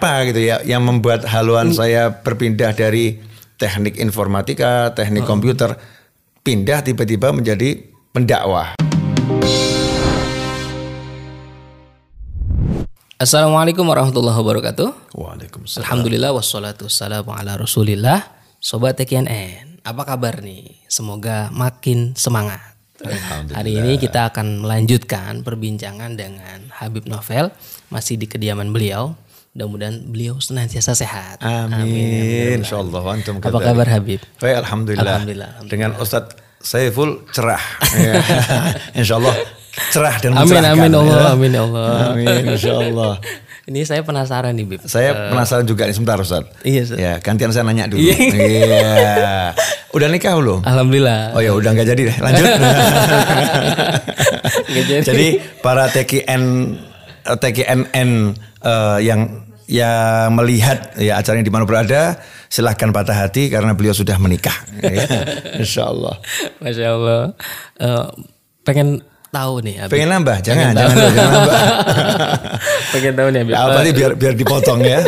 apa gitu ya yang membuat haluan saya berpindah dari teknik informatika, teknik komputer pindah tiba-tiba menjadi pendakwah. Assalamualaikum warahmatullahi wabarakatuh. Waalaikumsalam. Alhamdulillah wassalatu wassalamu ala rasulillah. Sobat TKNN, apa kabar nih? Semoga makin semangat. Hari ini kita akan melanjutkan perbincangan dengan Habib Novel masih di kediaman beliau. Mudah-mudahan beliau senantiasa sehat. Amin. Insyaallah antum Apa kadzalik. kabar Habib? Baik, alhamdulillah. Alhamdulillah, alhamdulillah. Dengan Ustadz Saiful cerah. Ya. Insyaallah cerah dan Amin mencerahkan, amin Allah, ya. amin Allah. Amin insyaallah. Ini saya penasaran nih, Bib. Saya penasaran juga nih sebentar Ustaz. Iya, Ustaz. Ya, gantian saya nanya dulu. Iya. Udah nikah belum? Alhamdulillah. Oh ya udah nggak jadi deh. Lanjut. Jadi. jadi para TKN eh, TKNN eh, yang yang melihat ya acaranya di mana berada, silahkan patah hati karena beliau sudah menikah. Ya. Insya Allah. Masya Allah. Eh, pengen tahu nih. Pengen nambah? Jangan, jangan, dulu, jangan nambah. pengen tahu nih. Apa nih biar biar dipotong ya,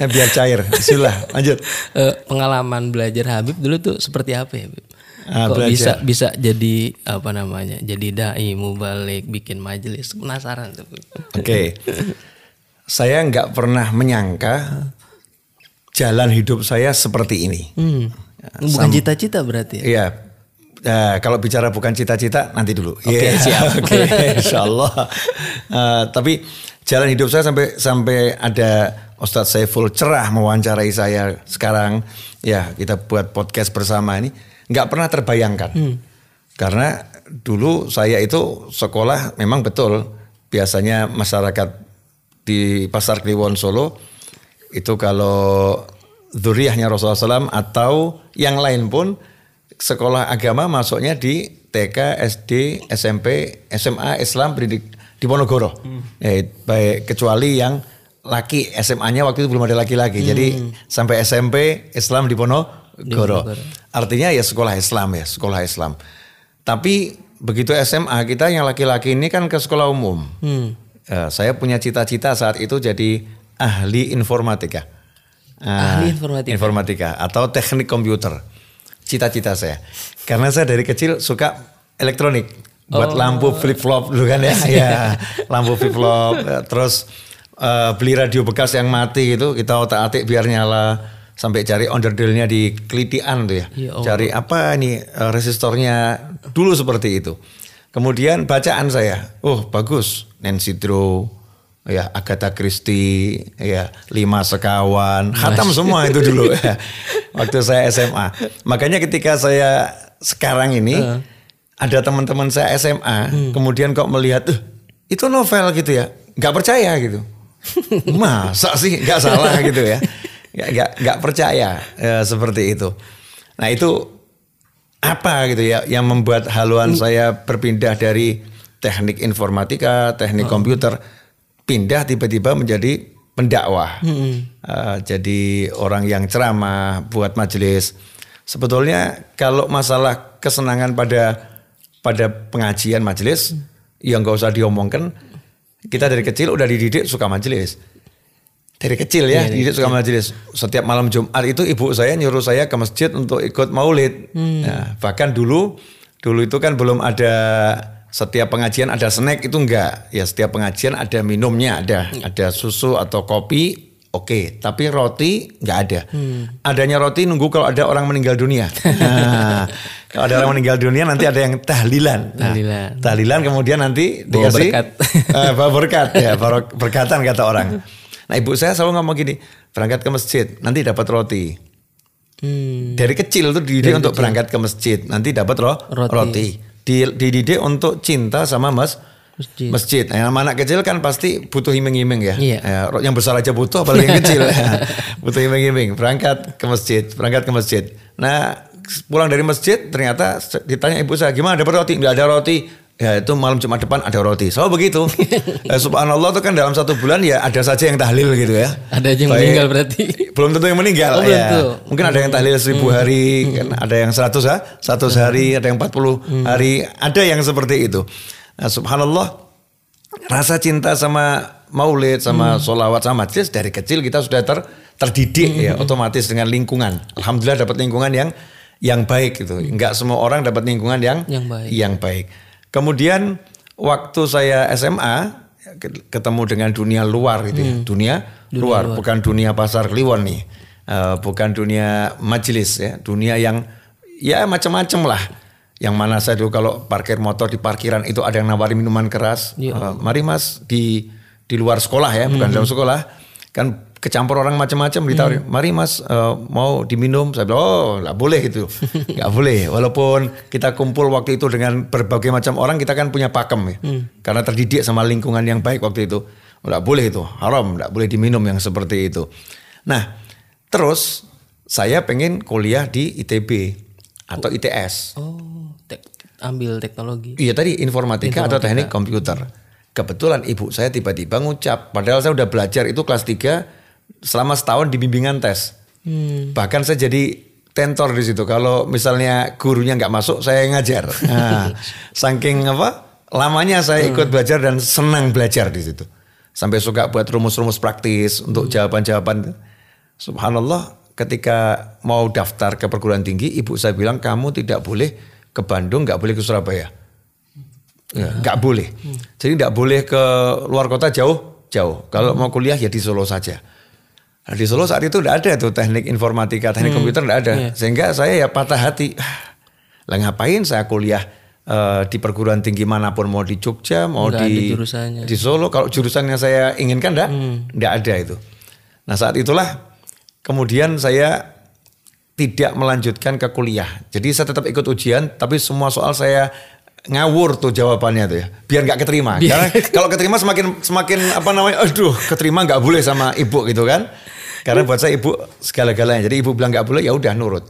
Eh, biar cair. Bismillah, lanjut. Eh, pengalaman belajar Habib dulu tuh seperti apa ya, Habib? Ah, Kok belajar. bisa bisa jadi apa namanya? Jadi dai, mubalik, bikin majelis. Penasaran tuh. Oke. Saya nggak pernah menyangka jalan hidup saya seperti ini. Hmm. Bukan cita-cita berarti ya? Iya. Nah, kalau bicara bukan cita-cita nanti dulu. Oke, Iya, siap. Oke, insya Allah. Eh, tapi jalan hidup saya sampai sampai ada Ustadz Saiful cerah mewawancarai saya sekarang. Ya, kita buat podcast bersama ini nggak pernah terbayangkan. Karena dulu saya itu sekolah memang betul biasanya masyarakat di Pasar Kliwon Solo itu kalau zuriyahnya Rasulullah SAW atau yang lain pun sekolah agama masuknya di TK, SD, SMP, SMA, Islam pendidik di Ponorogo. Ya, baik kecuali yang laki SMA-nya waktu itu belum ada laki-laki. Jadi sampai SMP Islam di Ponorogo. Artinya ya sekolah Islam ya, sekolah Islam. Tapi begitu SMA kita yang laki-laki ini kan ke sekolah umum. Eh, saya punya cita-cita saat itu jadi ahli informatika. Ah, Ahli informatika. informatika atau teknik komputer. Cita-cita saya. Karena saya dari kecil suka elektronik. Buat lampu flip flop dulu kan ya. ya lampu flip flop. Eh, Terus eh, beli radio bekas yang mati itu kita otak-atik biar nyala. Sampai cari onderdilnya di kelitian tuh ya. Ya cari apa nih eh, resistornya dulu seperti itu. Kemudian bacaan saya, oh bagus, Nancy Drew, ya Agatha Christie, ya Lima Sekawan, khatam semua itu dulu ya. Waktu saya SMA. Makanya ketika saya sekarang ini ada teman-teman saya SMA, kemudian kok melihat, "Eh, itu novel gitu ya, nggak percaya gitu. Masa sih nggak salah gitu ya, nggak nggak percaya ya, seperti itu. Nah itu apa gitu ya yang membuat haluan saya berpindah dari teknik informatika, teknik komputer pindah tiba-tiba menjadi pendakwah. Eh, jadi orang yang ceramah buat majelis. Sebetulnya kalau masalah kesenangan pada pada pengajian majelis yang nggak usah diomongkan, kita dari kecil udah dididik suka majelis. Dari kecil ya, dididik suka majelis. Setiap malam Jumat itu ibu saya nyuruh saya ke masjid untuk ikut maulid. Nah, bahkan dulu, dulu itu kan belum ada setiap pengajian ada snack itu enggak. Ya setiap pengajian ada minumnya, ada ada susu atau kopi. Oke, tapi roti nggak ada. Adanya roti nunggu kalau ada orang meninggal dunia. Nah, kalau ada orang meninggal dunia nanti ada yang tahlilan. Nah, Tahlilan. tahlilan kemudian nanti Bawa dikasih berkat. Eh, bawa berkat ya, berkatan kata orang. Nah ibu saya selalu ngomong gini, berangkat ke masjid nanti dapat roti. Hmm. Dari kecil tuh dididik untuk berangkat ke masjid nanti dapat ro- Roti. roti. Di- dididik untuk cinta sama mas Masjid. masjid. Nah, yang anak kecil kan pasti butuh iming-iming ya. Iya. Ya, yang besar aja butuh, apalagi yang kecil. Ya, butuh iming-iming. Berangkat ke masjid, berangkat ke masjid. Nah, pulang dari masjid ternyata ditanya ibu saya gimana dapat roti? Nggak ada roti. Ya itu malam Jumat depan ada roti. So begitu. Eh, Subhanallah tuh kan dalam satu bulan ya ada saja yang tahlil gitu ya. Ada yang Baik. meninggal berarti. Belum tentu yang meninggal Oh, ya. tentu. Mungkin ada yang tahlil seribu hari, kan ada yang seratus ha? seratus hari, ada yang 40 hari, ada yang seperti itu. Nah, subhanallah, rasa cinta sama maulid sama sholawat sama majlis dari kecil kita sudah ter, terdidik ya otomatis dengan lingkungan. Alhamdulillah dapat lingkungan yang yang baik gitu. Enggak semua orang dapat lingkungan yang Yang baik. yang baik. Kemudian waktu saya SMA ke- ketemu dengan dunia luar gitu ya. Dunia, luar, bukan dunia pasar Kliwon nih. Eh, bukan dunia majelis ya, dunia yang ya macam-macam lah. Yang mana saya dulu kalau parkir motor di parkiran itu ada yang nawarin minuman keras. Ya Eh, mari Mas di di luar sekolah ya, bukan dalam sekolah. Kan kecampur orang macam-macam ditawarin. Mari Mas eh, mau diminum. Saya bilang, "Oh, nggak boleh itu." nggak boleh. Walaupun kita kumpul waktu itu dengan berbagai macam orang, kita kan punya pakem ya. Karena terdidik sama lingkungan yang baik waktu itu. Nggak boleh itu, haram, nggak boleh diminum yang seperti itu. Nah, terus saya pengen kuliah di ITB atau ITS. Oh, ambil teknologi. Iya tadi informatika, atau teknik komputer. Kebetulan ibu saya tiba-tiba ngucap, padahal saya udah belajar itu kelas 3 selama setahun di bimbingan tes. Bahkan saya jadi tentor di situ. Kalau misalnya gurunya nggak masuk, saya ngajar. Nah, saking apa? Lamanya saya ikut belajar dan senang belajar di situ. Sampai suka buat rumus-rumus praktis untuk jawaban-jawaban. Subhanallah, ketika mau daftar ke perguruan tinggi, ibu saya bilang kamu tidak boleh ke Bandung, nggak boleh ke Surabaya. Ya, nggak boleh. Jadi nggak boleh ke luar kota jauh, jauh. Kalau mau kuliah ya di Solo saja. Nah, di Solo saat itu tidak ada tuh teknik informatika, teknik komputer tidak ada. Sehingga saya ya patah hati. Ah, Lah ngapain saya kuliah eh, di perguruan tinggi mana pun mau di Jogja, mau Nggak di jurusannya. di Solo. Kalau jurusan yang saya inginkan enggak, enggak ada itu. Nah saat itulah kemudian saya tidak melanjutkan ke kuliah. Jadi saya tetap ikut ujian, tapi semua soal saya ngawur tuh jawabannya tuh ya, biar nggak keterima. Karena kalau keterima semakin semakin apa namanya, aduh keterima nggak boleh sama ibu gitu kan. Karena buat saya ibu segala-galanya. Jadi ibu bilang nggak boleh, ya udah nurut.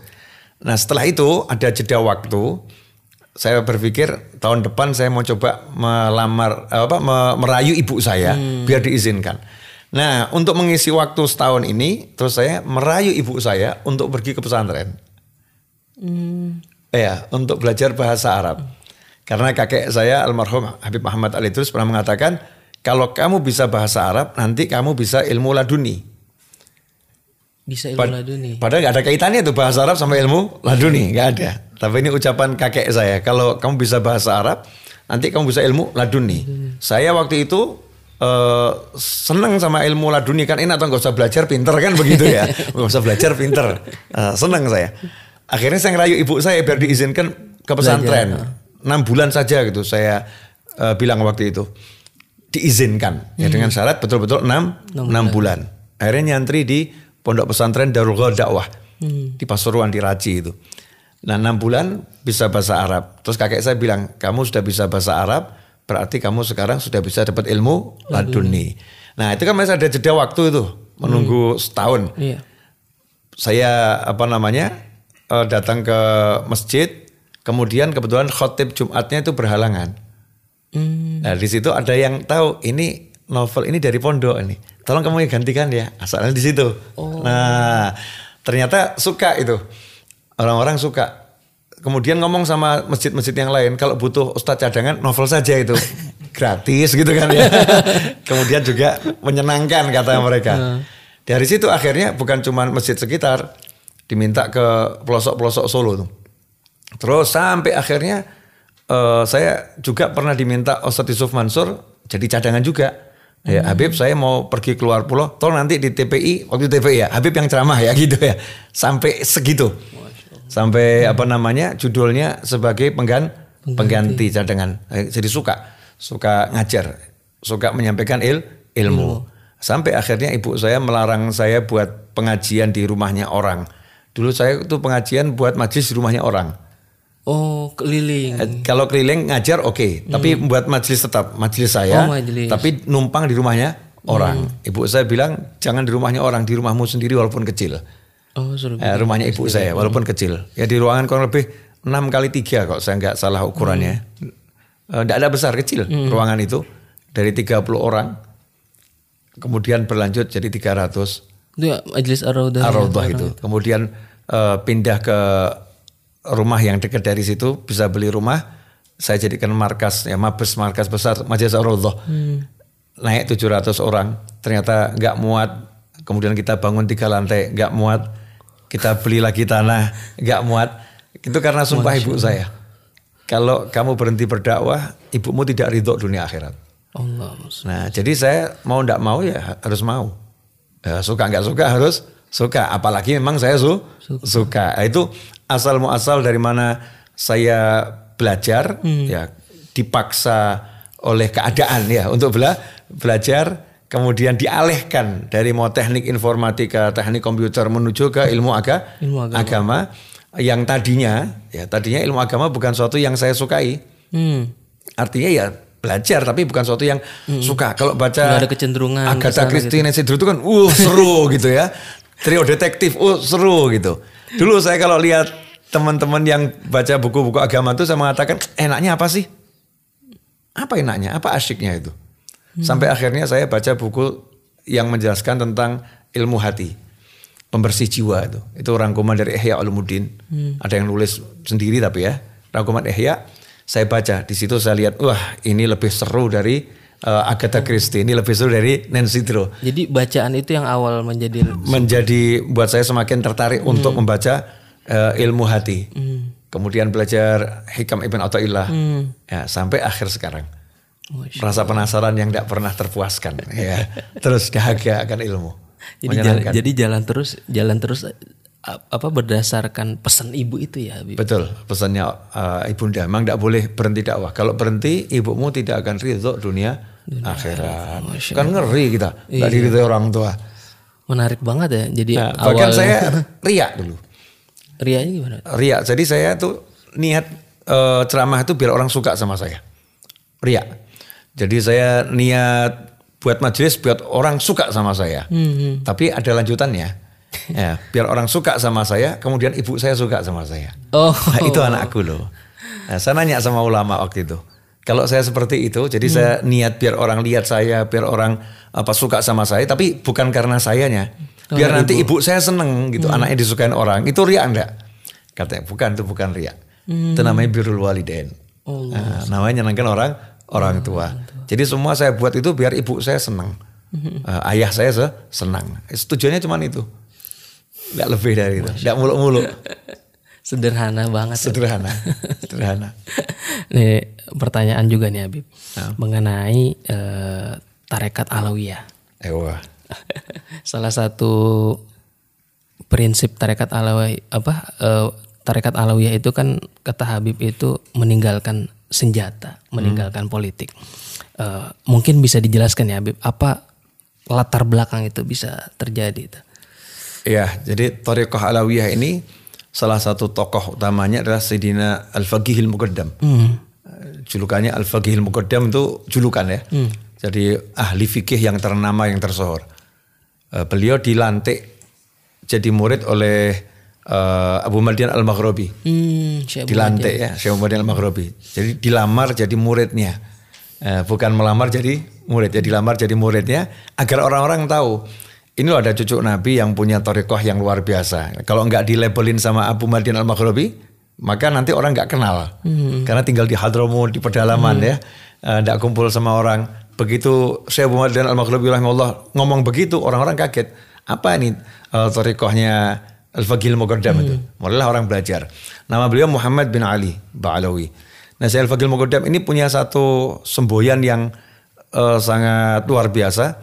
Nah setelah itu ada jeda waktu. Saya berpikir tahun depan saya mau coba melamar apa me- merayu ibu saya biar diizinkan. Nah untuk mengisi waktu setahun ini, terus saya merayu ibu saya untuk pergi ke pesantren. Ya, untuk belajar bahasa Arab. Karena kakek saya almarhum Habib Muhammad Ali terus pernah mengatakan, kalau kamu bisa bahasa Arab, nanti kamu bisa ilmu laduni. Bisa ilmu Pad- laduni. Padahal nggak ada kaitannya tuh bahasa Arab sama ilmu laduni, nggak ada. Tapi ini ucapan kakek saya, kalau kamu bisa bahasa Arab, nanti kamu bisa ilmu laduni. Saya waktu itu eh, seneng sama ilmu laduni kan enak tuh nggak usah belajar pinter kan begitu ya, nggak usah belajar pinter, Eh, seneng saya. Akhirnya saya ngerayu ibu saya biar diizinkan ke pesantren, enam bulan saja gitu saya eh, bilang waktu itu diizinkan ya dengan syarat betul-betul enam enam bulan. Akhirnya nyantri di pondok pesantren Darul Dakwah di Pasuruan di Raci itu. Nah enam bulan bisa bahasa Arab. Terus kakek saya bilang kamu sudah bisa bahasa Arab, berarti kamu sekarang sudah bisa dapat ilmu laduni. Nah itu kan masih ada jeda waktu itu menunggu setahun. Iya. Saya apa namanya eh, datang ke masjid, kemudian kebetulan khotib Jumatnya itu berhalangan. Hmm. Nah di situ ada yang tahu ini novel ini dari pondok ini. Tolong kamu yang gantikan ya. Asalnya di situ. Nah ternyata suka itu orang-orang suka. Kemudian ngomong sama masjid-masjid yang lain kalau butuh ustadz cadangan novel saja itu gratis gitu kan ya. Kemudian juga menyenangkan kata mereka. Dari situ akhirnya bukan cuma masjid sekitar diminta ke pelosok-pelosok Solo tuh. Terus sampai akhirnya eh, saya juga pernah diminta Ustadz Yusuf Mansur jadi cadangan juga. Ya Habib saya mau pergi keluar pulau, tolong nanti di TPI, waktu TPI ya, Habib yang ceramah ya gitu ya. Sampai segitu. Sampai apa namanya judulnya sebagai penggan, pengganti cadangan. Eh, Jadi suka, suka ngajar, suka menyampaikan il, ilmu. Sampai akhirnya ibu saya melarang saya buat pengajian di rumahnya orang. Dulu saya itu pengajian buat majlis di rumahnya orang. Oh, keliling. Eh, Kalau keliling ngajar oke, tapi buat majelis tetap majelis saya, Oh, majelis. tapi numpang di rumahnya orang. Ibu saya bilang jangan di rumahnya orang, di rumahmu sendiri walaupun kecil. Oh, suruh Eh, rumahnya ibu saya walaupun kecil. Ya di ruangan kurang lebih 6 kali 3 kok saya nggak salah ukurannya. Tidak ada besar kecil ruangan itu dari 30 orang. Kemudian berlanjut jadi 300 Itu ya Majelis Ar-Raudah. ya, itu. Kemudian eh, pindah ke rumah yang dekat dari situ, bisa beli rumah. Saya jadikan markas, ya mabes markas besar Majelis Ar-Raudhah. naik 700 orang, ternyata nggak muat. Kemudian kita bangun tiga lantai, nggak muat. Kita beli lagi tanah, nggak muat. Itu karena sumpah ibu saya. Kalau kamu berhenti berdakwah, ibumu tidak ridho dunia akhirat. Allah. Nah, jadi saya mau ndak mau ya harus mau. Ya, suka nggak suka harus suka. Apalagi memang saya su suka. Nah, itu asal muasal dari mana saya belajar ya dipaksa oleh keadaan ya untuk bela belajar kemudian dialihkan dari mau teknik informatika, teknik komputer menuju ke ilmu, aga, Ilmu agama. agama yang tadinya ya tadinya ilmu agama bukan suatu yang saya sukai. Hmm. Artinya ya belajar tapi bukan suatu yang suka. Kalau baca Nggak ada kecenderungan ke Agatha Christie Nancy Drew itu kan uh seru gitu ya. Trio detektif uh seru gitu. Dulu saya kalau lihat teman-teman yang baca buku-buku agama itu saya mengatakan enaknya apa sih? Apa enaknya? Apa asyiknya itu? Sampai akhirnya saya baca buku yang menjelaskan tentang ilmu hati. Pembersih jiwa itu. Itu rangkuman dari Ihya Ulumuddin. Ada yang nulis sendiri tapi ya. Rangkuman Ihya. Saya baca. Di situ saya lihat, wah ini lebih seru dari uh, Agatha Christie. Ini lebih seru dari Nancy Drew. Jadi bacaan itu yang awal menjadi Menjadi buat saya semakin tertarik untuk membaca uh, ilmu hati. Kemudian belajar Hikam Ibn Atta'illah. Ya, sampai akhir sekarang. Masya Rasa penasaran yang tidak pernah terpuaskan. ya. Terus dahaga akan ilmu. Jadi jalan, jadi jalan terus jalan terus apa berdasarkan pesan ibu itu ya Habib. Betul, pesannya uh, ibunda. Memang tidak boleh berhenti dakwah. Kalau berhenti, ibumu tidak akan ridho dunia, akhirat. Kan ngeri kita, nggak diridhoi orang tua. Menarik banget ya. Jadi Nah, bahkan awal saya riak dulu. rianya gimana? Riak. Jadi saya tuh niat eh, ceramah itu biar orang suka sama saya. Riak. Jadi saya niat buat majelis biar orang suka sama saya. Tapi ada lanjutannya. Ya, biar orang suka sama saya, kemudian ibu saya suka sama saya. Oh. Nah, itu anakku loh. Nah, saya nanya sama ulama waktu itu. Kalau saya seperti itu, jadi saya niat biar orang lihat saya, biar orang apa suka sama saya, tapi bukan karena sayanya. Biar nanti ibu. saya seneng gitu, anaknya disukain orang. Itu riak enggak? Katanya bukan, itu bukan riak. Itu namanya birrul walidain. Nah, namanya nyenangkan orang orang tua. Jadi semua saya buat itu biar ibu saya seneng. Eh, ayah saya se- senang. Tujuannya cuma itu. Enggak lebih dari itu. Enggak muluk-muluk. Sederhana banget. Sederhana. Sederhana. Nih pertanyaan juga nih Habib mengenai eh, tarekat alawiyah. Eh, wah. Salah satu prinsip tarekat alawiyah apa eh, tarekat alawiyah itu kan kata Habib itu meninggalkan senjata, meninggalkan politik. Eh, mungkin bisa dijelaskan ya Habib apa latar belakang itu bisa terjadi Ya, jadi Tariqah Alawiyah ini salah satu tokoh utamanya adalah Sayyidina Al-Faqihil Muqaddam. Eh, Julukannya Al-Faqihil Muqaddam itu julukan ya. Jadi ahli fikih yang ternama yang tersohor. Eh, beliau dilantik jadi murid oleh eh, Abu Madian Al-Maghribi. Hmm, Abu dilantik ya Syekh Muhammad al-Maghribi. Jadi dilamar jadi muridnya. Eh, bukan melamar jadi murid, ya dilamar jadi muridnya agar orang-orang tahu ini loh ada cucu Nabi yang punya torikoh yang luar biasa. Kalau nggak dilabelin sama Abu Madian al-Maghribi, maka nanti orang nggak kenal. Karena tinggal di Hadramut, di pedalaman ya. Eh, nggak kumpul sama orang. Begitu Syekh Abu Madian al-Maghribi rahimahullah ngomong begitu, orang-orang kaget. Apa ini eh, torikohnya Al-Faqih Al-Muqaddam itu. Mulailah orang belajar. Nama beliau Muhammad bin Ali Ba'alawi. Nah, Syekh Al-Faqih Al-Muqaddam ini punya satu semboyan yang eh, sangat luar biasa.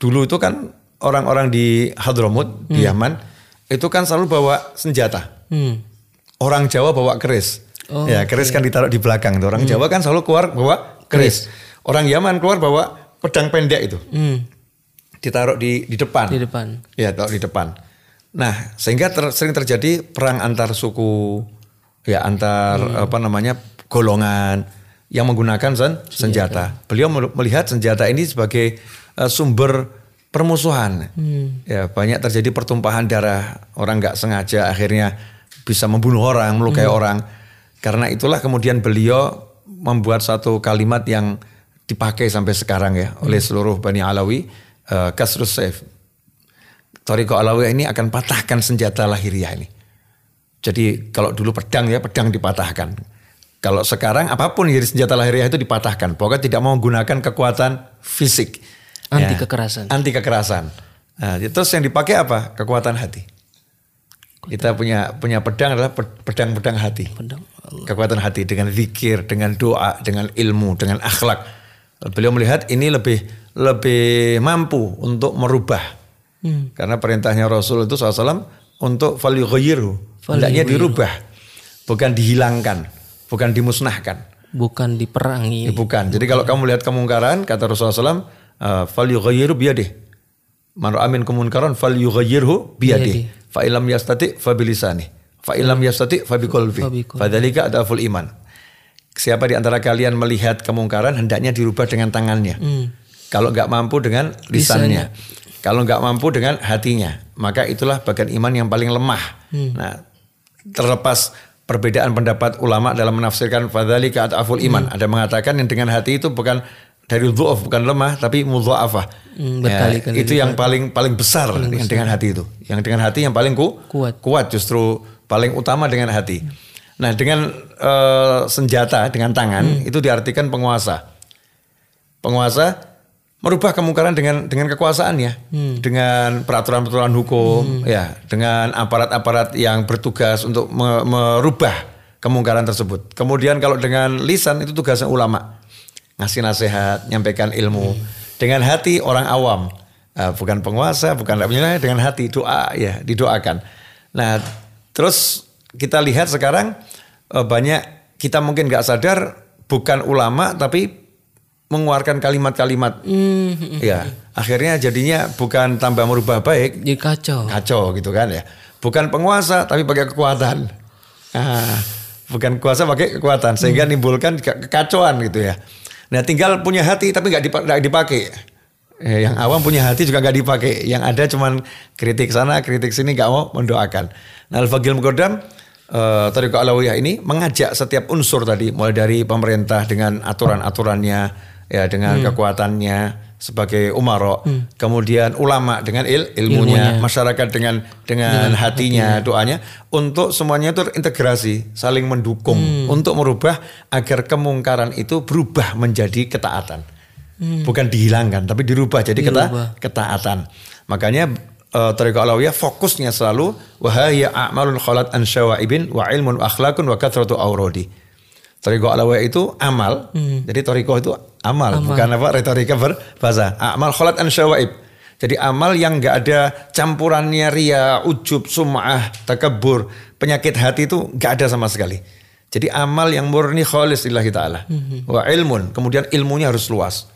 Dulu itu kan orang-orang di Hadramut, di Yaman, itu kan selalu bawa senjata. Hmm. Orang Jawa bawa keris. Oh, ya, keris kan ditaruh di belakang. Orang Jawa kan selalu keluar bawa keris. Orang Yaman keluar bawa pedang pendek itu. Hmm. Ditaruh di di depan. Di depan. Ya, taruh di depan. Nah, sehingga ter- sering terjadi perang antar suku, ya antar apa namanya golongan yang menggunakan sen- senjata. Beliau mel- melihat senjata ini sebagai eh, sumber permusuhan. Ya, banyak terjadi pertumpahan darah, orang nggak sengaja akhirnya bisa membunuh orang, melukai orang. Karena itulah kemudian beliau membuat satu kalimat yang dipakai sampai sekarang ya oleh seluruh Bani Alawi, eh, kasrus saif. Toriko Alawiyah ini akan patahkan senjata lahiriah ini. Jadi kalau dulu pedang ya pedang dipatahkan. Kalau sekarang apa pun jadi senjata lahiriah itu dipatahkan. Pokoknya tidak mau menggunakan kekuatan fisik. Anti Ya. kekerasan. Anti kekerasan. Nah, terus yang dipakai apa? Kekuatan hati. Kita punya punya pedang adalah pe- pedang-pedang hati. Pedang. Kekuatan hati dengan zikir, dengan doa, dengan ilmu, dengan akhlak. Beliau melihat ini lebih lebih mampu untuk merubah. Hmm. Karena perintahnya Rasul itu SAW untuk falyughayyirhu. Hendaknya dirubah. Bukan dihilangkan. Bukan dimusnahkan. Bukan diperangi. Ya, bukan. Jadi kalau kamu lihat kemungkaran, kata Rasulullah SAW, uh, falyughayyirhu biyadih. Man ra'a minkum munkaran falyughayyirhu biyadih. Fa illam yastati fa bilisani. Fa illam yastati fa biqalbi. Fadzalika adaful iman. Siapa di antara kalian melihat kemungkaran hendaknya dirubah dengan tangannya. Kalau nggak mampu dengan lisannya. Kalau nggak mampu dengan hatinya, maka itulah bagian iman yang paling lemah. Nah, terlepas perbedaan pendapat ulama dalam menafsirkan fadzalika adaful iman. Ada mengatakan yang dengan hati itu bukan dari dhu'af bukan lemah tapi mudha'afah. Hmm, Ya, itu yang paling paling besar yang dengan hati itu. Yang dengan hati yang paling ku, Kuat. kuat justru paling utama dengan hati. Nah, dengan eh, senjata dengan tangan itu diartikan penguasa. Penguasa merubah kemungkaran dengan dengan kekuasaannya, dengan peraturan-peraturan hukum, ya, dengan aparat-aparat yang bertugas untuk me- merubah kemungkaran tersebut. Kemudian kalau dengan lisan itu tugasnya ulama, ngasih nasihat, nyampaikan ilmu. Dengan hati orang awam, Eh, bukan penguasa, bukan punya dengan hati doa ya didoakan. Nah, terus kita lihat sekarang eh, banyak kita mungkin nggak sadar bukan ulama tapi mengeluarkan kalimat-kalimat. Hmm. ya akhirnya jadinya bukan tambah merubah baik. Jadi kacau. kacau gitu kan ya. Bukan penguasa tapi pakai kekuatan. Ah, bukan kuasa pakai kekuatan. Sehingga nimbulkan ke- kekacauan gitu ya nah tinggal punya hati tapi nggak dipa- nggak dipakai. Eh, yang awam punya hati juga nggak dipakai. Yang ada cuman kritik sana kritik sini nggak mau mendoakan. Nah al-fagil muqaddam eh Tariqah Alawiyah ini mengajak setiap unsur tadi mulai dari pemerintah dengan aturan-aturannya ya dengan kekuatannya sebagai umaro. Kemudian ulama dengan il, ilmunya, masyarakat dengan dengan hatinya. doanya. Untuk semuanya itu terintegrasi saling mendukung. Untuk merubah agar kemungkaran itu berubah menjadi ketaatan. Bukan dihilangkan tapi dirubah jadi keta, Dirubah. ketaatan. Makanya uh, Tariqah Alawiyah fokusnya selalu wahaya a'malun khalat an syawaibin wa ilmun akhlakun wa kathratu awrodi Tariqah Alawiyah itu amal jadi Tariqah itu amal, bukan apa retorika berbahasa amal khalat an syawaib jadi amal yang nggak ada campurannya ria, ujub, sum'ah, takabur, penyakit hati itu nggak ada sama sekali. Jadi amal yang murni khalis lillahi ta'ala. Wa ilmun, kemudian ilmunya harus luas.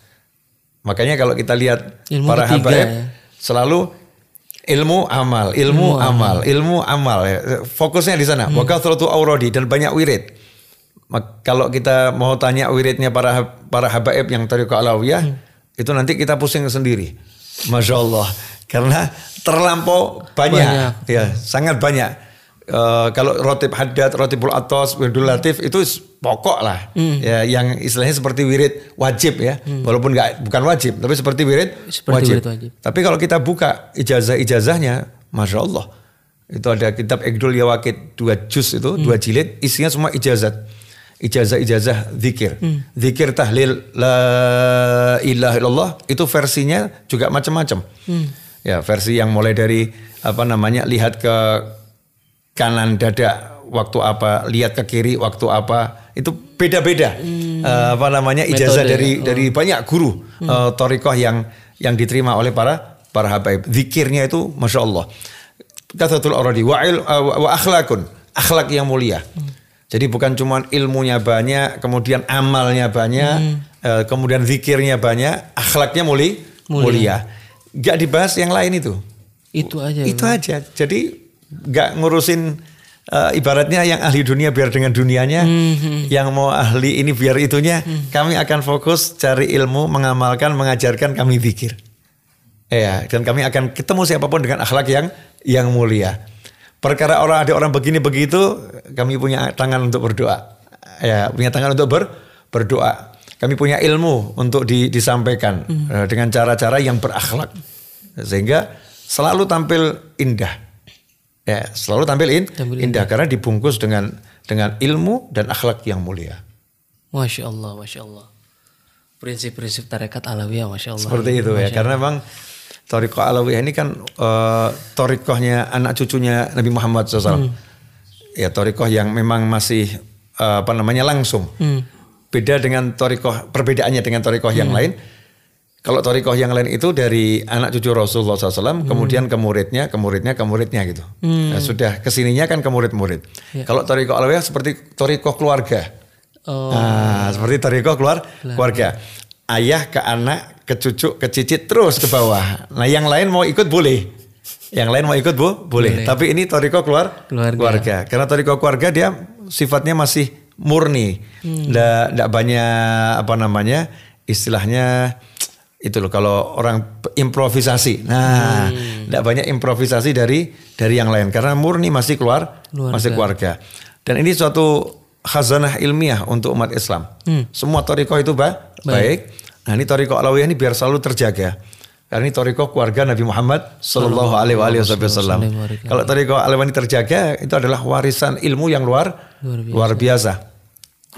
Makanya kalau kita lihat Ilmu para ketiga habaib ya. selalu ilmu amal, ilmu, amal, ilmu amal. ya. Fokusnya di sana. Wa kathratu auradi dan banyak wirid. Kalau kita mau tanya wiridnya para para habaib yang tariqah alawiyah, itu nanti kita pusing sendiri. Masya Allah. Karena terlampau banyak, Banyak. ya sangat banyak. Eh, kalau rotib haddad, rotibul atos, wiridul latif itu pokok lah, ya yang istilahnya seperti wirid wajib ya, walaupun nggak bukan wajib, tapi seperti wirid Seperti wajib. wirid wajib. Tapi kalau kita buka ijazah-ijazahnya, masya Allah, itu ada kitab Egdul Yawakid dua juz itu, dua jilid, isinya semua ijazat, ijazah-ijazah zikir, zikir tahlil la ilaha illallah itu versinya juga macam-macam, ya versi yang mulai dari apa namanya lihat ke kanan dada waktu apa, lihat ke kiri waktu apa, itu beda-beda Eh, apa namanya ijazah Metode. dari dari banyak guru eh, torikoh yang yang diterima oleh para para habaib. Zikirnya itu masya Allah. Kathatul aradi wa, il- eh, wa akhlakun akhlak yang mulia. Jadi bukan cuma ilmunya banyak, kemudian amalnya banyak, eh, kemudian zikirnya banyak, akhlaknya muli, mulia. Gak dibahas yang lain itu. Itu aja. Itu aja. Jadi nggak ngurusin eh, ibaratnya yang ahli dunia biar dengan dunianya, yang mau ahli ini biar itunya. Kami akan fokus cari ilmu, mengamalkan, mengajarkan kami pikir. Ya, dan kami akan ketemu siapa pun dengan akhlak yang yang mulia. Perkara orang ada orang begini begitu, kami punya tangan untuk berdoa. Ya, punya tangan untuk ber, berdoa. Kami punya ilmu untuk di- disampaikan eh, dengan cara-cara yang berakhlak. Sehingga selalu tampil indah. Ya, selalu tampil in- Tampil indah karena dibungkus dengan dengan ilmu dan akhlak yang mulia. Masya Allah, Masya Allah. Prinsip-prinsip tarekat alawiyah, Masya Allah. Seperti itu ya, karena bang Torikoh Alawiyah ini kan uh, torikohnya anak cucunya Nabi Muhammad SAW. Ya torikoh yang memang masih uh, apa namanya langsung. Beda dengan torikoh, perbedaannya dengan torikoh yang lain. Kalau torikoh yang lain itu dari anak cucu Rasulullah SAW, kemudian ke muridnya, ke muridnya, ke muridnya gitu. Nah, sudah ke sininya kan ke murid-murid. Kalau torikoh Alawiyah seperti torikoh keluarga. Oh, Nah, seperti torikoh keluar keluarga. Ayah ke anak, ke cucu, ke cicit terus ke bawah. Nah, yang lain mau ikut boleh. Yang lain mau ikut bu, boleh. Tapi ini torikoh keluar Keluarga. Karena torikoh keluarga dia sifatnya masih murni. Nggak, nggak banyak apa namanya istilahnya itu loh kalau orang improvisasi. Nah, nggak banyak improvisasi dari dari yang lain karena murni masih keluar masih keluarga. Dan ini suatu khazanah ilmiah untuk umat Islam. Semua torikoh itu ba baik. Nah ini torikoh alawiyah ini biar selalu terjaga. Karena ini torikoh keluarga Nabi Muhammad Sallallahu Alaihi Wasallam. Kalau torikoh alawiyah ini terjaga, itu adalah warisan ilmu yang luar luar biasa.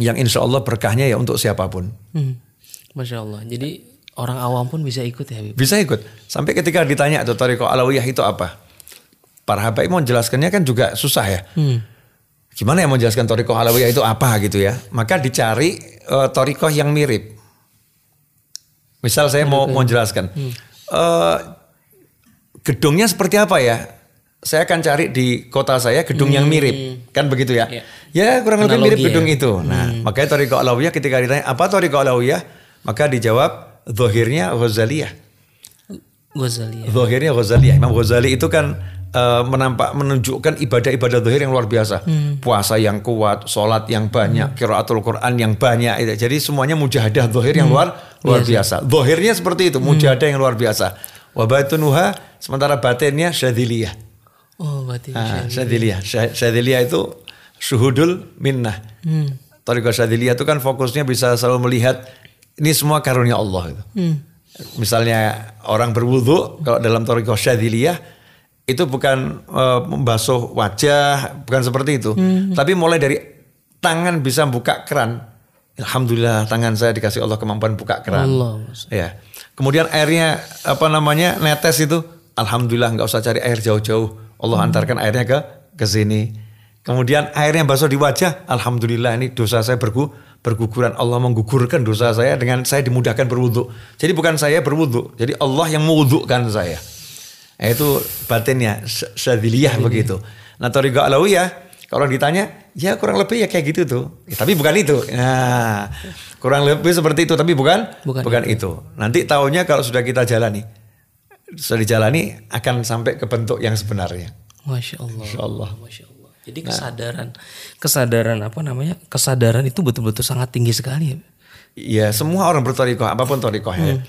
Yang insya Allah berkahnya ya untuk siapa pun. Hmm. Masya Allah. Jadi orang awam pun bisa ikut ya, Habib? Bisa ikut. Sampai ketika ditanya tuh torikoh alawiyah itu apa? Para habaib mau menjelaskannya kan juga susah ya. Gimana ya mau menjelaskan torikoh alawiyah itu apa gitu ya? Maka dicari eh, torikoh yang mirip. Misal saya mau mau jelaskan. Eh, gedungnya seperti apa ya? Saya akan cari di kota saya gedung yang mirip. Kan begitu ya? Iya. Ya kurang lebih mirip ya. gedung itu. Nah makanya torikoh alawiyah ketika ditanya apa torikoh alawiyah? Maka dijawab zohirnya Ghazaliyah. Ghazali ya. Zohirnya Ghazali. Imam Ghazali itu kan eh, menampak menunjukkan ibadah-ibadah zohir yang luar biasa. Puasa yang kuat, sholat yang banyak, kiraatul Quran yang banyak. Jadi semuanya mujahadah zohir yang luar luar biasa. Zohirnya seperti itu, mujahadah yang luar biasa. Wabatunuha sementara batinnya syadiliyah. Oh, berarti. Ah, syadiliyah. Syadiliyah itu syuhudul minnah. Hmm. Tariqah syadiliyah itu kan fokusnya bisa selalu melihat ini semua karunia Allah itu. Hmm. Misalnya orang berwudu kalau dalam tariqah syadiliyah itu bukan eh, membasuh wajah, bukan seperti itu. Tapi mulai dari tangan bisa buka keran. Alhamdulillah tangan saya dikasih Allah kemampuan buka keran. Allah. Ya. Kemudian airnya apa namanya netes itu, alhamdulillah nggak usah cari air jauh-jauh. Allah antarkan airnya ke ke sini. Kemudian airnya basuh di wajah, alhamdulillah ini dosa saya bergu, berguguran. Allah menggugurkan dosa saya dengan saya dimudahkan berwudu. Jadi bukan saya berwudu, jadi Allah yang mewudukan saya. Nah, itu batinnya syadiliyah begitu. Nah, Tariqah Alawiyah kalau ditanya, ya kurang lebih ya kayak gitu tuh. Ya, tapi bukan itu. Nah, kurang lebih seperti itu tapi bukan Bukan bukan, itu. Nanti tahunya kalau sudah kita jalani. Sudah dijalani akan sampai ke bentuk yang sebenarnya. Masya Allah. Insya Allah. Masya Allah. Jadi kesadaran, kesadaran apa namanya? Kesadaran itu betul-betul sangat tinggi sekali ya. Ya semua orang bertorikoh apa pun torikohnya.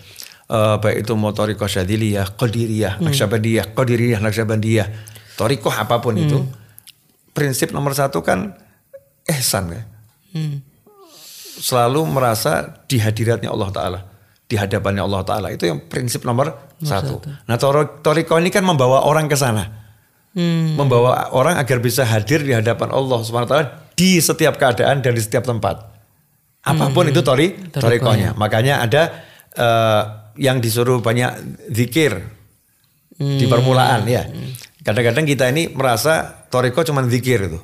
Eh, baik itu mau torikoh syadiliyah, qadiriyah, naksabandiyah, qadiriyah, naksabandiyah. Torikoh apa pun itu. Prinsip nomor satu kan ihsan ya. Hmm. Selalu merasa di hadiratnya Allah Ta'ala. Di hadapannya Allah Ta'ala. Itu yang prinsip nomor satu. Nah tor- torikoh ini kan membawa orang ke sana. Hmm. Membawa orang agar bisa hadir di hadapan Allah SWT di setiap keadaan dan di setiap tempat. Apa pun itu tori, torikohnya. Makanya ada eh, yang disuruh banyak zikir di permulaan ya. Kadang-kadang kita ini merasa toriko cuma zikir itu.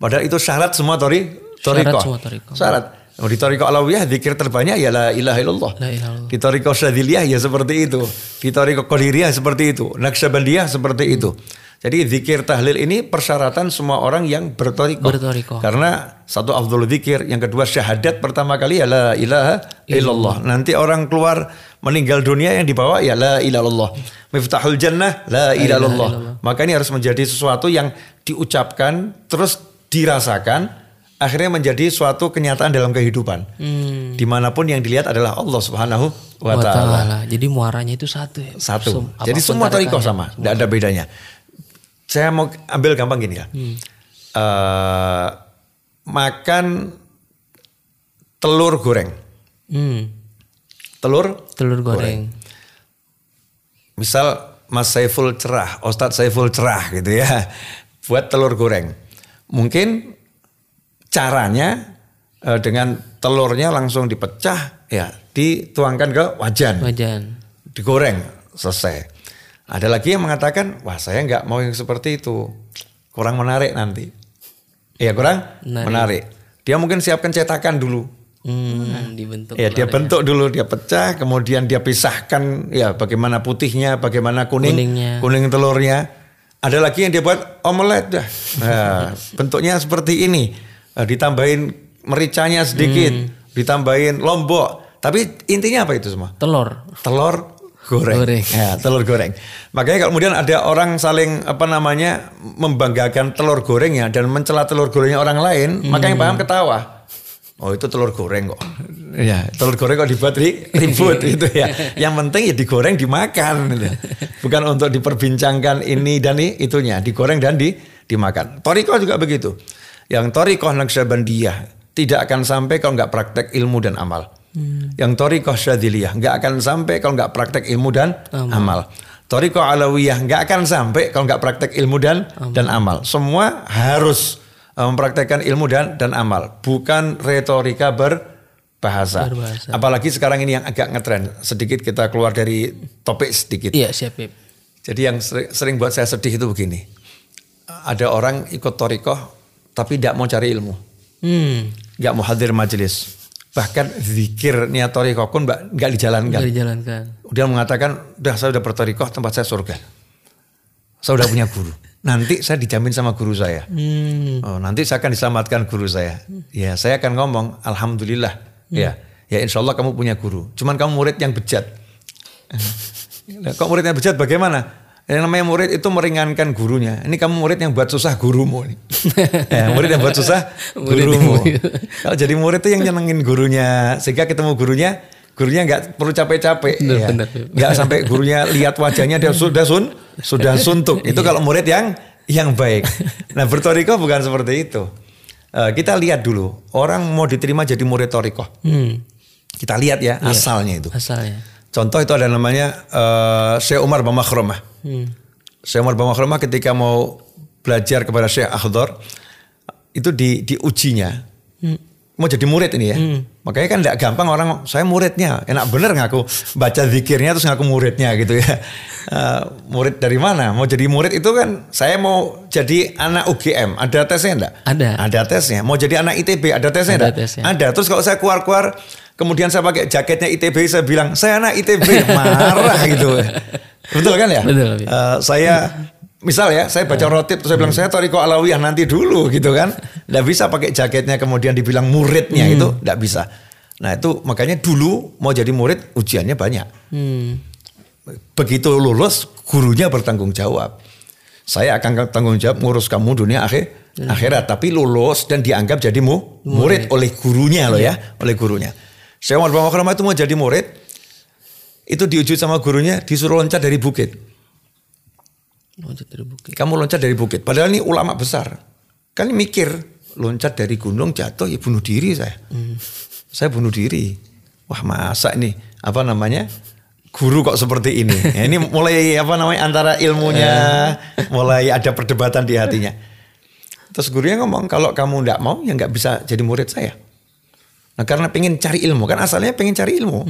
Padahal itu syarat semua tori, toriko. Syarat semua thariqah. Syarat. Di toriko alawiyah zikir terbanyak ya la ilaha illallah. La ilaha illallah. Di toriko syadiliyah ya seperti itu. Di toriko qadiriyah seperti itu. Naksabandiyah seperti itu. Jadi zikir tahlil ini persyaratan semua orang yang bertoriko. Berthariqah. Karena satu afdhul zikir, yang kedua syahadat pertama kali ya la ilaha illallah. Nanti orang keluar meninggal dunia yang dibawa ya la ilaha illallah. Miftahul jannah la ilaha illallah. Maka ini harus menjadi sesuatu yang diucapkan terus dirasakan akhirnya menjadi suatu kenyataan dalam kehidupan. Hmm. Di mana pun yang dilihat adalah Allah Subhanahu wa taala. Jadi muaranya itu satu ya. Satu. Sem- Jadi semua toriko tarekat. sama, tidak ada bedanya. Saya mau ambil gampang gini ya. Eh, makan telur goreng. Hmm. Telur, Telur goreng. misal Mas Saiful cerah, Ustadz Saiful cerah gitu ya, buat telur goreng. Mungkin caranya eh, dengan telurnya langsung dipecah ya dituangkan ke wajan Wajan. digoreng selesai ada lagi yang mengatakan wah saya nggak mau yang seperti itu kurang menarik nanti ya kurang Menarik. menarik, dia mungkin siapkan cetakan dulu Hmm, dibentuk. ya dia bentuk dulu dia pecah kemudian dia pisahkan ya bagaimana putihnya bagaimana kuning Kuningnya. kuning telurnya ada lagi yang dia buat omelet dah nah, bentuknya seperti ini Eh, ditambahin mericanya sedikit Hmm. ditambahin lombok tapi intinya apa itu semua Telur. telur goreng. Goreng. Ya, telur goreng. Makanya kalau kemudian ada orang saling apa namanya membanggakan telur gorengnya dan mencela telur gorengnya orang lain, maka yang paham ketawa. Oh itu telur goreng kok. Ya, telur goreng kok dibuat ri- ribut itu ya. Yang penting ya digoreng dimakan gitu. Bukan untuk diperbincangkan ini dan i- itunya, digoreng dan di dimakan. Toriko juga begitu. Yang torikoh Naqsyabandiyah tidak akan sampai kalau nggak praktek ilmu dan amal. Yang torikoh Syadziliyah nggak akan sampai kalau nggak praktek ilmu dan amal. Torikoh Alawiyah nggak akan sampai kalau nggak praktek ilmu dan dan amal. Semua harus uh, mempraktekkan ilmu dan dan amal, bukan retorika berbahasa. Berbahasa. Apalagi sekarang ini yang agak ngetren. Sedikit kita keluar dari topik sedikit. Iya siap Bib. Jadi yang sering, sering buat saya sedih itu begini. Ada orang ikut torikoh tapi tidak mau cari ilmu. Hmm. mau hadir majelis. Bahkan zikir niat torikoh pun nggak nggak dijalankan. Nggak dijalankan. Dia mengatakan, udah saya udah bertorikoh tempat saya surga. Saya udah punya guru. Nanti saya dijamin sama guru saya. Hmm. Oh, nanti saya akan diselamatkan guru saya. Ya, saya akan ngomong, alhamdulillah. Ya, ya insya Allah kamu punya guru. Cuman kamu murid yang bejat. Kok murid yang bejat bagaimana? Yang namanya murid itu meringankan gurunya. Ini kamu murid yang buat susah gurumu. nih. ya, murid yang buat susah gurumu. Kalau jadi murid itu yang nyenengin gurunya, sehingga ketemu gurunya, gurunya nggak perlu capek-capek, ya. nggak sampai gurunya lihat wajahnya dia sudah sun, sudah suntuk. Itu kalau murid yang yang baik. Nah bertoriko bukan seperti itu. Eh, kita lihat dulu orang mau diterima jadi murid toriko. Hmm. Kita lihat ya asalnya itu. Asalnya. Contoh itu ada namanya eh, Syekh Umar Bamakhromah. Hmm. Syekh Umar Bamakhromah ketika mau belajar kepada Syekh Akhdar itu di diujinya mau jadi murid ini ya. Makanya kan tidak gampang orang saya muridnya enak bener ngaku baca zikirnya terus ngaku muridnya gitu ya. Eh, murid dari mana? Mau jadi murid itu kan saya mau jadi anak UGM ada tesnya enggak? Ada. Ada tesnya. Mau jadi anak ITB ada tesnya Ada enggak? tesnya. Ada. Terus kalau saya keluar-keluar kemudian saya pakai jaketnya ITB saya bilang saya anak ITB marah gitu. Betul kan ya? Betul. Eh, saya misal ya saya baca rotib terus saya bilang saya Toriko Alawiyah nanti dulu gitu kan. Nggak bisa pakai jaketnya kemudian dibilang muridnya itu nggak bisa. Nah itu makanya dulu mau jadi murid ujiannya banyak. Hmm. Begitu lulus gurunya bertanggung jawab. Saya akan tanggung jawab ngurus kamu dunia akhir akhirat tapi lulus dan dianggap jadi mu, murid oleh gurunya loh ya, oleh gurunya. Saya Umar bin Makhrumah itu mau jadi murid itu diuji sama gurunya disuruh loncat dari bukit. Loncat dari bukit. Kamu loncat dari bukit. Padahal ini ulama besar. Kan mikir loncat dari gunung jatuh ya bunuh diri saya. Saya bunuh diri. Wah masa ini apa namanya guru kok seperti ini. Ya, ini mulai apa namanya antara ilmunya mulai ada perdebatan di hatinya. Terus gurunya ngomong kalau kamu nggak mau ya nggak bisa jadi murid saya. Nah karena pengen cari ilmu kan asalnya pengen cari ilmu,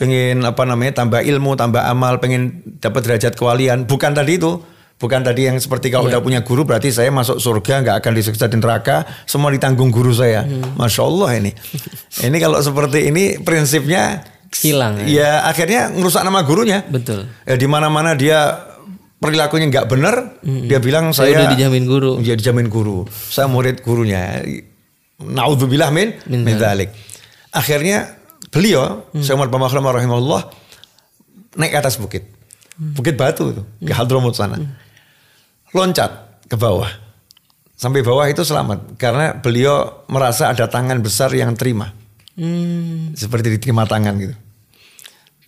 pengen apa namanya tambah ilmu, tambah amal, pengen dapat derajat kewalian. Bukan tadi itu, bukan tadi yang seperti kalau udah punya guru berarti saya masuk surga nggak akan disiksa di neraka, semua ditanggung guru saya. Masya Allah ini. ini kalau seperti ini prinsipnya Hilang ya. ya akhirnya ngerusak nama gurunya. Betul. Ya di mana-mana dia perilakunya nggak benar, dia bilang Saya saya, udah dijamin guru. Dia dijamin guru. Saya murid gurunya. Naudzubillah min Min dzalik. Akhirnya beliau, Syekh Umar bin rahimahullah naik ke atas bukit. Bukit Batu itu, ke Hadramut sana. Loncat ke bawah. Sampai bawah itu selamat karena beliau merasa ada tangan besar yang terima. Hmm. Seperti diterima tangan gitu.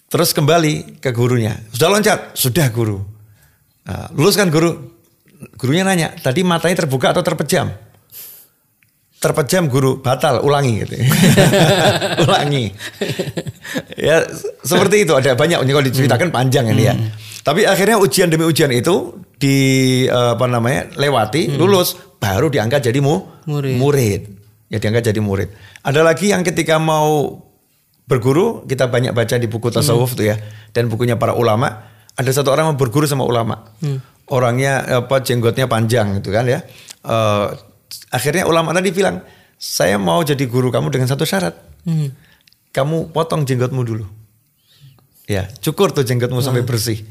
Terus kembali ke gurunya. Sudah loncat? Sudah guru. Nah, lulus kan guru? Gurunya nanya, tadi matanya terbuka atau terpejam? Terpejam guru, batal, ulangi gitu. ulangi. ya seperti itu, ada banyak. Kalau diceritakan panjang ini ya. Tapi akhirnya ujian demi ujian itu di eh, apa namanya lewati, lulus, baru diangkat jadi mu, Murid. murid. ya diangkat jadi murid. Ada lagi yang ketika mau berguru, kita banyak baca di buku tasawuf tuh ya, dan bukunya para ulama. Ada satu orang mau berguru sama ulama, orangnya apa jenggotnya panjang gitu kan ya. Eh, akhirnya ulama tadi bilang, saya mau jadi guru kamu dengan satu syarat, Hmm. kamu potong jenggotmu dulu. Ya, cukur tuh jenggotmu sampai bersih.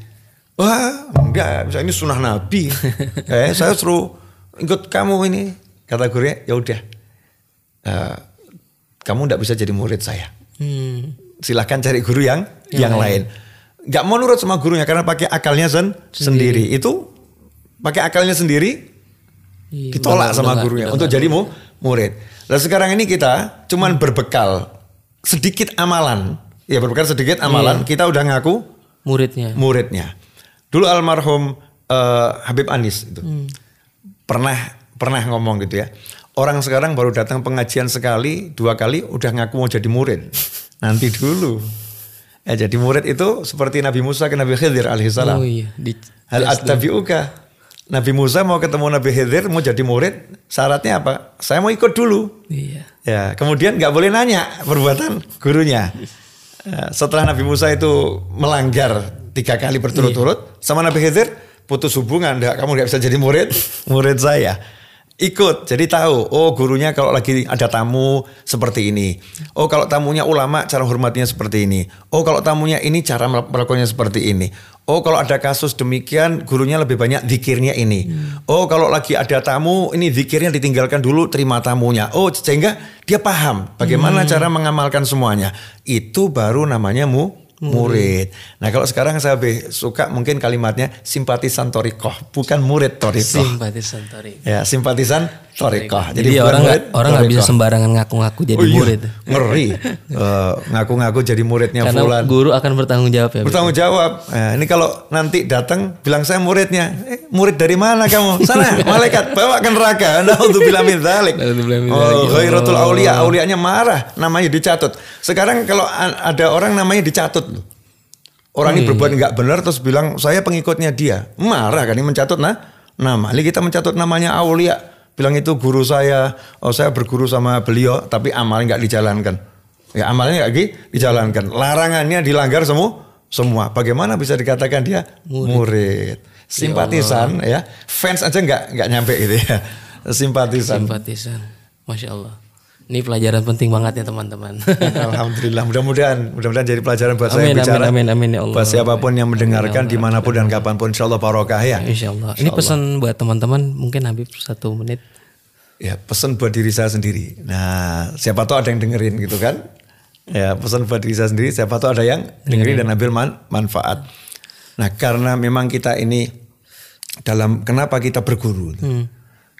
Wah, enggak, ini sunnah Nabi. eh, saya suruh ikut kamu ini. Kata gurunya, ya udah, Eh, kamu enggak bisa jadi murid saya. Hmm. Silahkan cari guru yang yang, lain. Enggak mau nurut sama gurunya karena pakai akalnya sen sendiri. Itu pakai akalnya sendiri Iya, ditolak udah- sama udah- gurunya udah untuk jadi mu, murid. Nah sekarang ini kita cuman Hmm. berbekal sedikit amalan. Ya berbekal sedikit amalan, Iya. kita udah ngaku muridnya. muridnya. Dulu almarhum eh, Habib Anis itu Hmm. pernah pernah ngomong gitu ya. Orang sekarang baru datang pengajian sekali, dua kali udah ngaku mau jadi murid. Nanti dulu. Ya, jadi murid itu seperti Nabi Musa ke Nabi Khidir alaihissalam. Oh iya, di Hal attabi'uka. Nabi Musa mau ketemu Nabi Khidir mau jadi murid, syaratnya apa? Saya mau ikut dulu. Iya. Ya, kemudian nggak boleh nanya perbuatan gurunya. Ya, setelah Nabi Musa itu melanggar tiga kali berturut-turut, sama Nabi Khidir putus hubungan, kamu nggak bisa jadi murid, murid saya. Ikut, jadi tahu. Oh, gurunya kalau lagi ada tamu seperti ini. Oh, kalau tamunya ulama, cara hormatnya seperti ini. Oh, kalau tamunya ini cara melakukannya seperti ini. Oh, kalau ada kasus demikian, gurunya lebih banyak zikirnya ini. Oh, kalau lagi ada tamu, ini zikirnya ditinggalkan dulu, terima tamunya. Oh, sehingga dia paham bagaimana cara mengamalkan semuanya. Itu baru namanya mu murid. Nah, kalau sekarang saya lebih suka mungkin kalimatnya simpatisan torikoh, bukan murid torikoh. Simpatisan Tori. Ya, simpatisan torikoh. Jadi, bukan orang murid, orang nggak bisa sembarangan ngaku-ngaku jadi Oh iya, murid. Ngeri. Eh, ngaku-ngaku jadi muridnya Karena fulan. guru akan bertanggung jawab ya. Bertanggung jawab. Nah, ini kalau nanti datang bilang saya muridnya. Eh, murid dari mana kamu? Sana, malaikat bawa ke neraka. Naudzubillah min dzalik. Naudzubillah min Oh, dzalik. ghairatul aulia, aulianya marah, namanya dicatut. Sekarang kalau ada orang namanya dicatut. Orang Oh, ini iya. berbuat nggak benar terus bilang saya pengikutnya dia. Marah kan ini mencatut nah nama. Ini kita mencatut namanya aulia. Bilang itu guru saya. Oh saya berguru sama beliau tapi amalnya nggak dijalankan. Ya amalnya nggak di- dijalankan. Larangannya dilanggar semua. Semua. Bagaimana bisa dikatakan dia murid? Simpatisan ya. Fans aja nggak nggak nyampe gitu ya. Simpatisan. Simpatisan. Masya Allah. Ini pelajaran penting banget ya teman-teman. Alhamdulillah, mudah-mudahan, mudah-mudahan jadi pelajaran buat saya Amin, amin, bicara. amin, amin, ya Allah. Buat siapa pun yang mendengarkan di mana pun dan kapan pun, insya Allah barokah ya. Insya Allah. Ini pesan buat teman-teman mungkin Habib satu menit. Ya pesan buat diri saya sendiri. Nah, siapa tahu ada yang dengerin gitu kan? Ya pesan buat diri saya sendiri. Siapa tahu ada yang dengerin dan ambil man- manfaat. Nah, karena memang kita ini dalam kenapa kita berguru?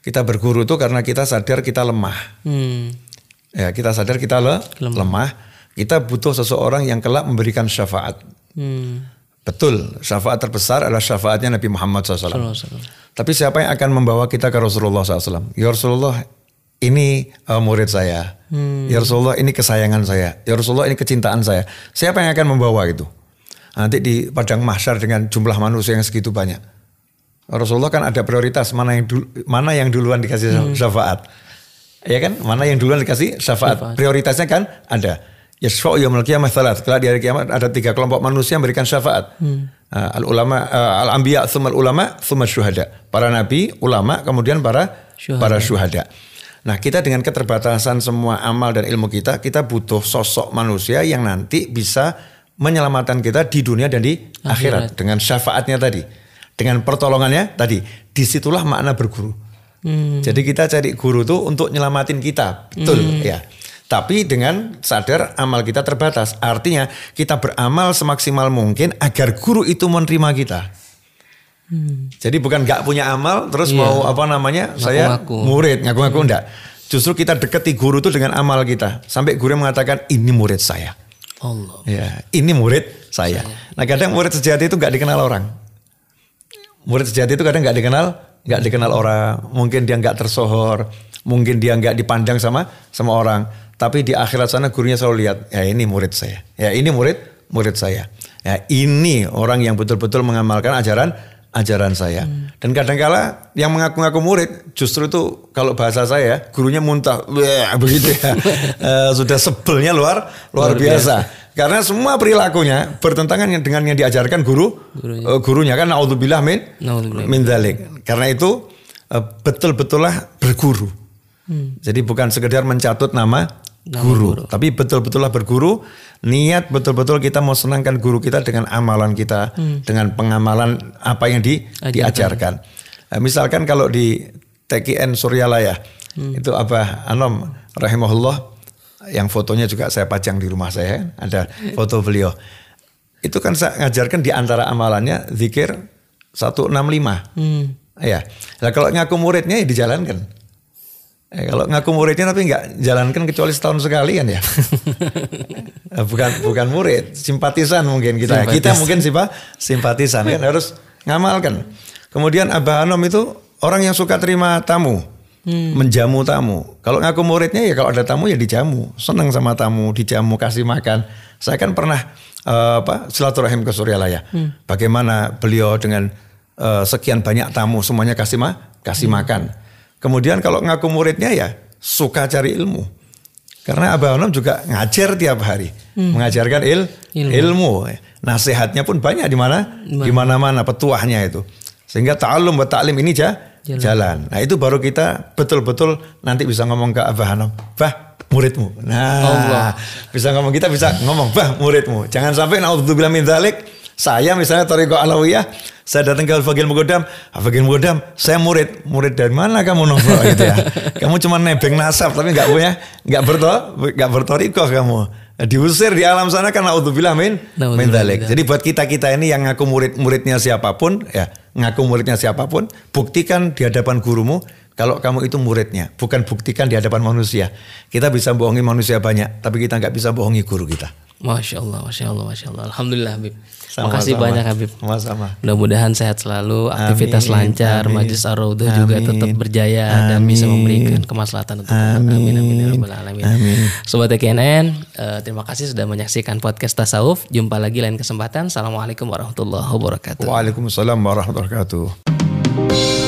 Kita berguru itu karena kita sadar kita lemah. Hmm. Ya, kita sadar kita le- lemah. Kita butuh seseorang yang kelak memberikan syafaat. Hmm. Betul, syafaat terbesar adalah syafaatnya Nabi Muhammad SAW. Tapi siapa yang akan membawa kita ke Rasulullah SAW? Ya Rasulullah, ini uh, murid saya. Ya Rasulullah, ini kesayangan saya. Ya Rasulullah, ini kecintaan saya. Siapa yang akan membawa itu? Nanti di padang mahsyar dengan jumlah manusia yang segitu banyak. Rasulullah kan ada prioritas mana yang dulu, mana yang duluan dikasih syafaat. Ya kan? Mana yang duluan dikasih syafaat. Prioritasnya kan ada. Yashfa'u yaumul qiyamah salat. Kalau di hari kiamat ada tiga kelompok manusia yang memberikan syafaat. Uh, al ulama, al anbiya, thumal ulama, thumal syuhada. Para nabi, ulama, kemudian para Syuhada. para syuhada. Nah, kita dengan keterbatasan semua amal dan ilmu kita, kita butuh sosok manusia yang nanti bisa menyelamatkan kita di dunia dan di akhirat, dengan syafaatnya tadi. Dengan pertolongannya tadi. Di situlah makna berguru. Jadi kita cari guru tuh untuk nyelamatin kita. Betul ya. Tapi dengan sadar amal kita terbatas. Artinya kita beramal semaksimal mungkin agar guru itu menerima kita. Jadi bukan nggak punya amal terus mau apa namanya saya Ngaku-ngaku. murid ngaku-ngaku enggak. Justru kita deketi guru itu dengan amal kita sampai guru mengatakan ini murid saya. Allah. Ya, ini murid saya. Nah kadang murid sejati itu nggak dikenal orang. Murid sejati itu kadang nggak dikenal, nggak dikenal orang. Mungkin dia nggak tersohor, mungkin dia nggak dipandang sama sama orang. Tapi di akhirat sana gurunya selalu lihat, ya ini murid saya. Ya ini murid murid saya. Ya ini orang yang betul-betul mengamalkan ajaran ajaran saya. Dan kadangkala yang mengaku-ngaku murid justru itu kalau bahasa saya gurunya muntah Wah, begitu ya. Eh, sudah sebelnya luar luar, biasa. Karena semua perilakunya bertentangan dengan yang diajarkan guru gurunya, uh, gurunya kan naudzubillah min Naudzubillah. min. Karena itu uh, betul-betullah berguru. Jadi bukan sekedar mencatut nama, guru, tapi betul-betullah berguru, niat betul-betul kita mau senangkan guru kita dengan amalan kita, dengan pengamalan apa yang di, diajarkan. Eh, misalkan kalau di TKN Suryalaya itu apa Anom rahimahullah yang fotonya juga saya pajang di rumah saya ada foto beliau. Itu kan saya ngajarkan di antara amalannya zikir 165. Hmm. Ya. Nah kalau ngaku muridnya ya dijalankan. Eh, kalau ngaku muridnya tapi nggak jalankan kecuali setahun sekali kan ya. Bukan bukan murid, simpatisan mungkin kita. Simpatis. Kita mungkin sih Pak, simpatisan kan harus ngamalkan. Kemudian Abah Anom itu orang yang suka terima tamu, menjamu tamu. Kalau ngaku muridnya ya kalau ada tamu ya dijamu, senang sama tamu, dijamu, kasih makan. Saya kan pernah eh, apa silaturahim ke Suryalaya. Bagaimana beliau dengan eh, sekian banyak tamu semuanya kasih ma kasih makan. Kemudian kalau ngaku muridnya ya suka cari ilmu. Karena Abah Anom juga ngajar tiap hari, mengajarkan il, ilmu. Nasihatnya pun banyak di mana, di mana-mana petuahnya itu. Sehingga ta'allum wa ta'lim ini ja, jalan. Nah itu baru kita betul-betul nanti bisa ngomong ke Abah Anom, bah muridmu. Nah bisa ngomong kita bisa ngomong bah muridmu. Jangan sampai naudzubillah min dzalik saya misalnya Toriko Alawiyah, saya datang ke Al-Fagil Mugodam, Al-Fagil Mugodam, saya murid, murid dari mana kamu novel gitu ya? Kamu cuma nebeng nasab tapi nggak punya, nggak berto, nggak bertoriko kamu. Diusir di alam sana kan naudzubillah min min. Jadi buat kita kita ini yang ngaku murid muridnya siapa pun, ya ngaku muridnya siapa pun, buktikan di hadapan gurumu kalau kamu itu muridnya, bukan buktikan di hadapan manusia. Kita bisa bohongi manusia banyak, tapi kita nggak bisa bohongi guru kita. Masya Allah, Masya Allah, Masya Allah. Alhamdulillah Habib. Sama-sama. Makasih banyak Habib. Sama-sama. Mudah-mudahan sehat selalu, aktivitas Amin, lancar, amin. Majlis Ar-Raudhah juga Amin. tetap berjaya dan bisa Amin. memberikan kemaslahatan untuk umat. Amin amin ya rabbal alamin. Amin. Sobat TKNN, eh, terima kasih sudah menyaksikan podcast Tasawuf. Jumpa lagi lain kesempatan. Assalamualaikum warahmatullahi wabarakatuh. Waalaikumsalam warahmatullahi wabarakatuh.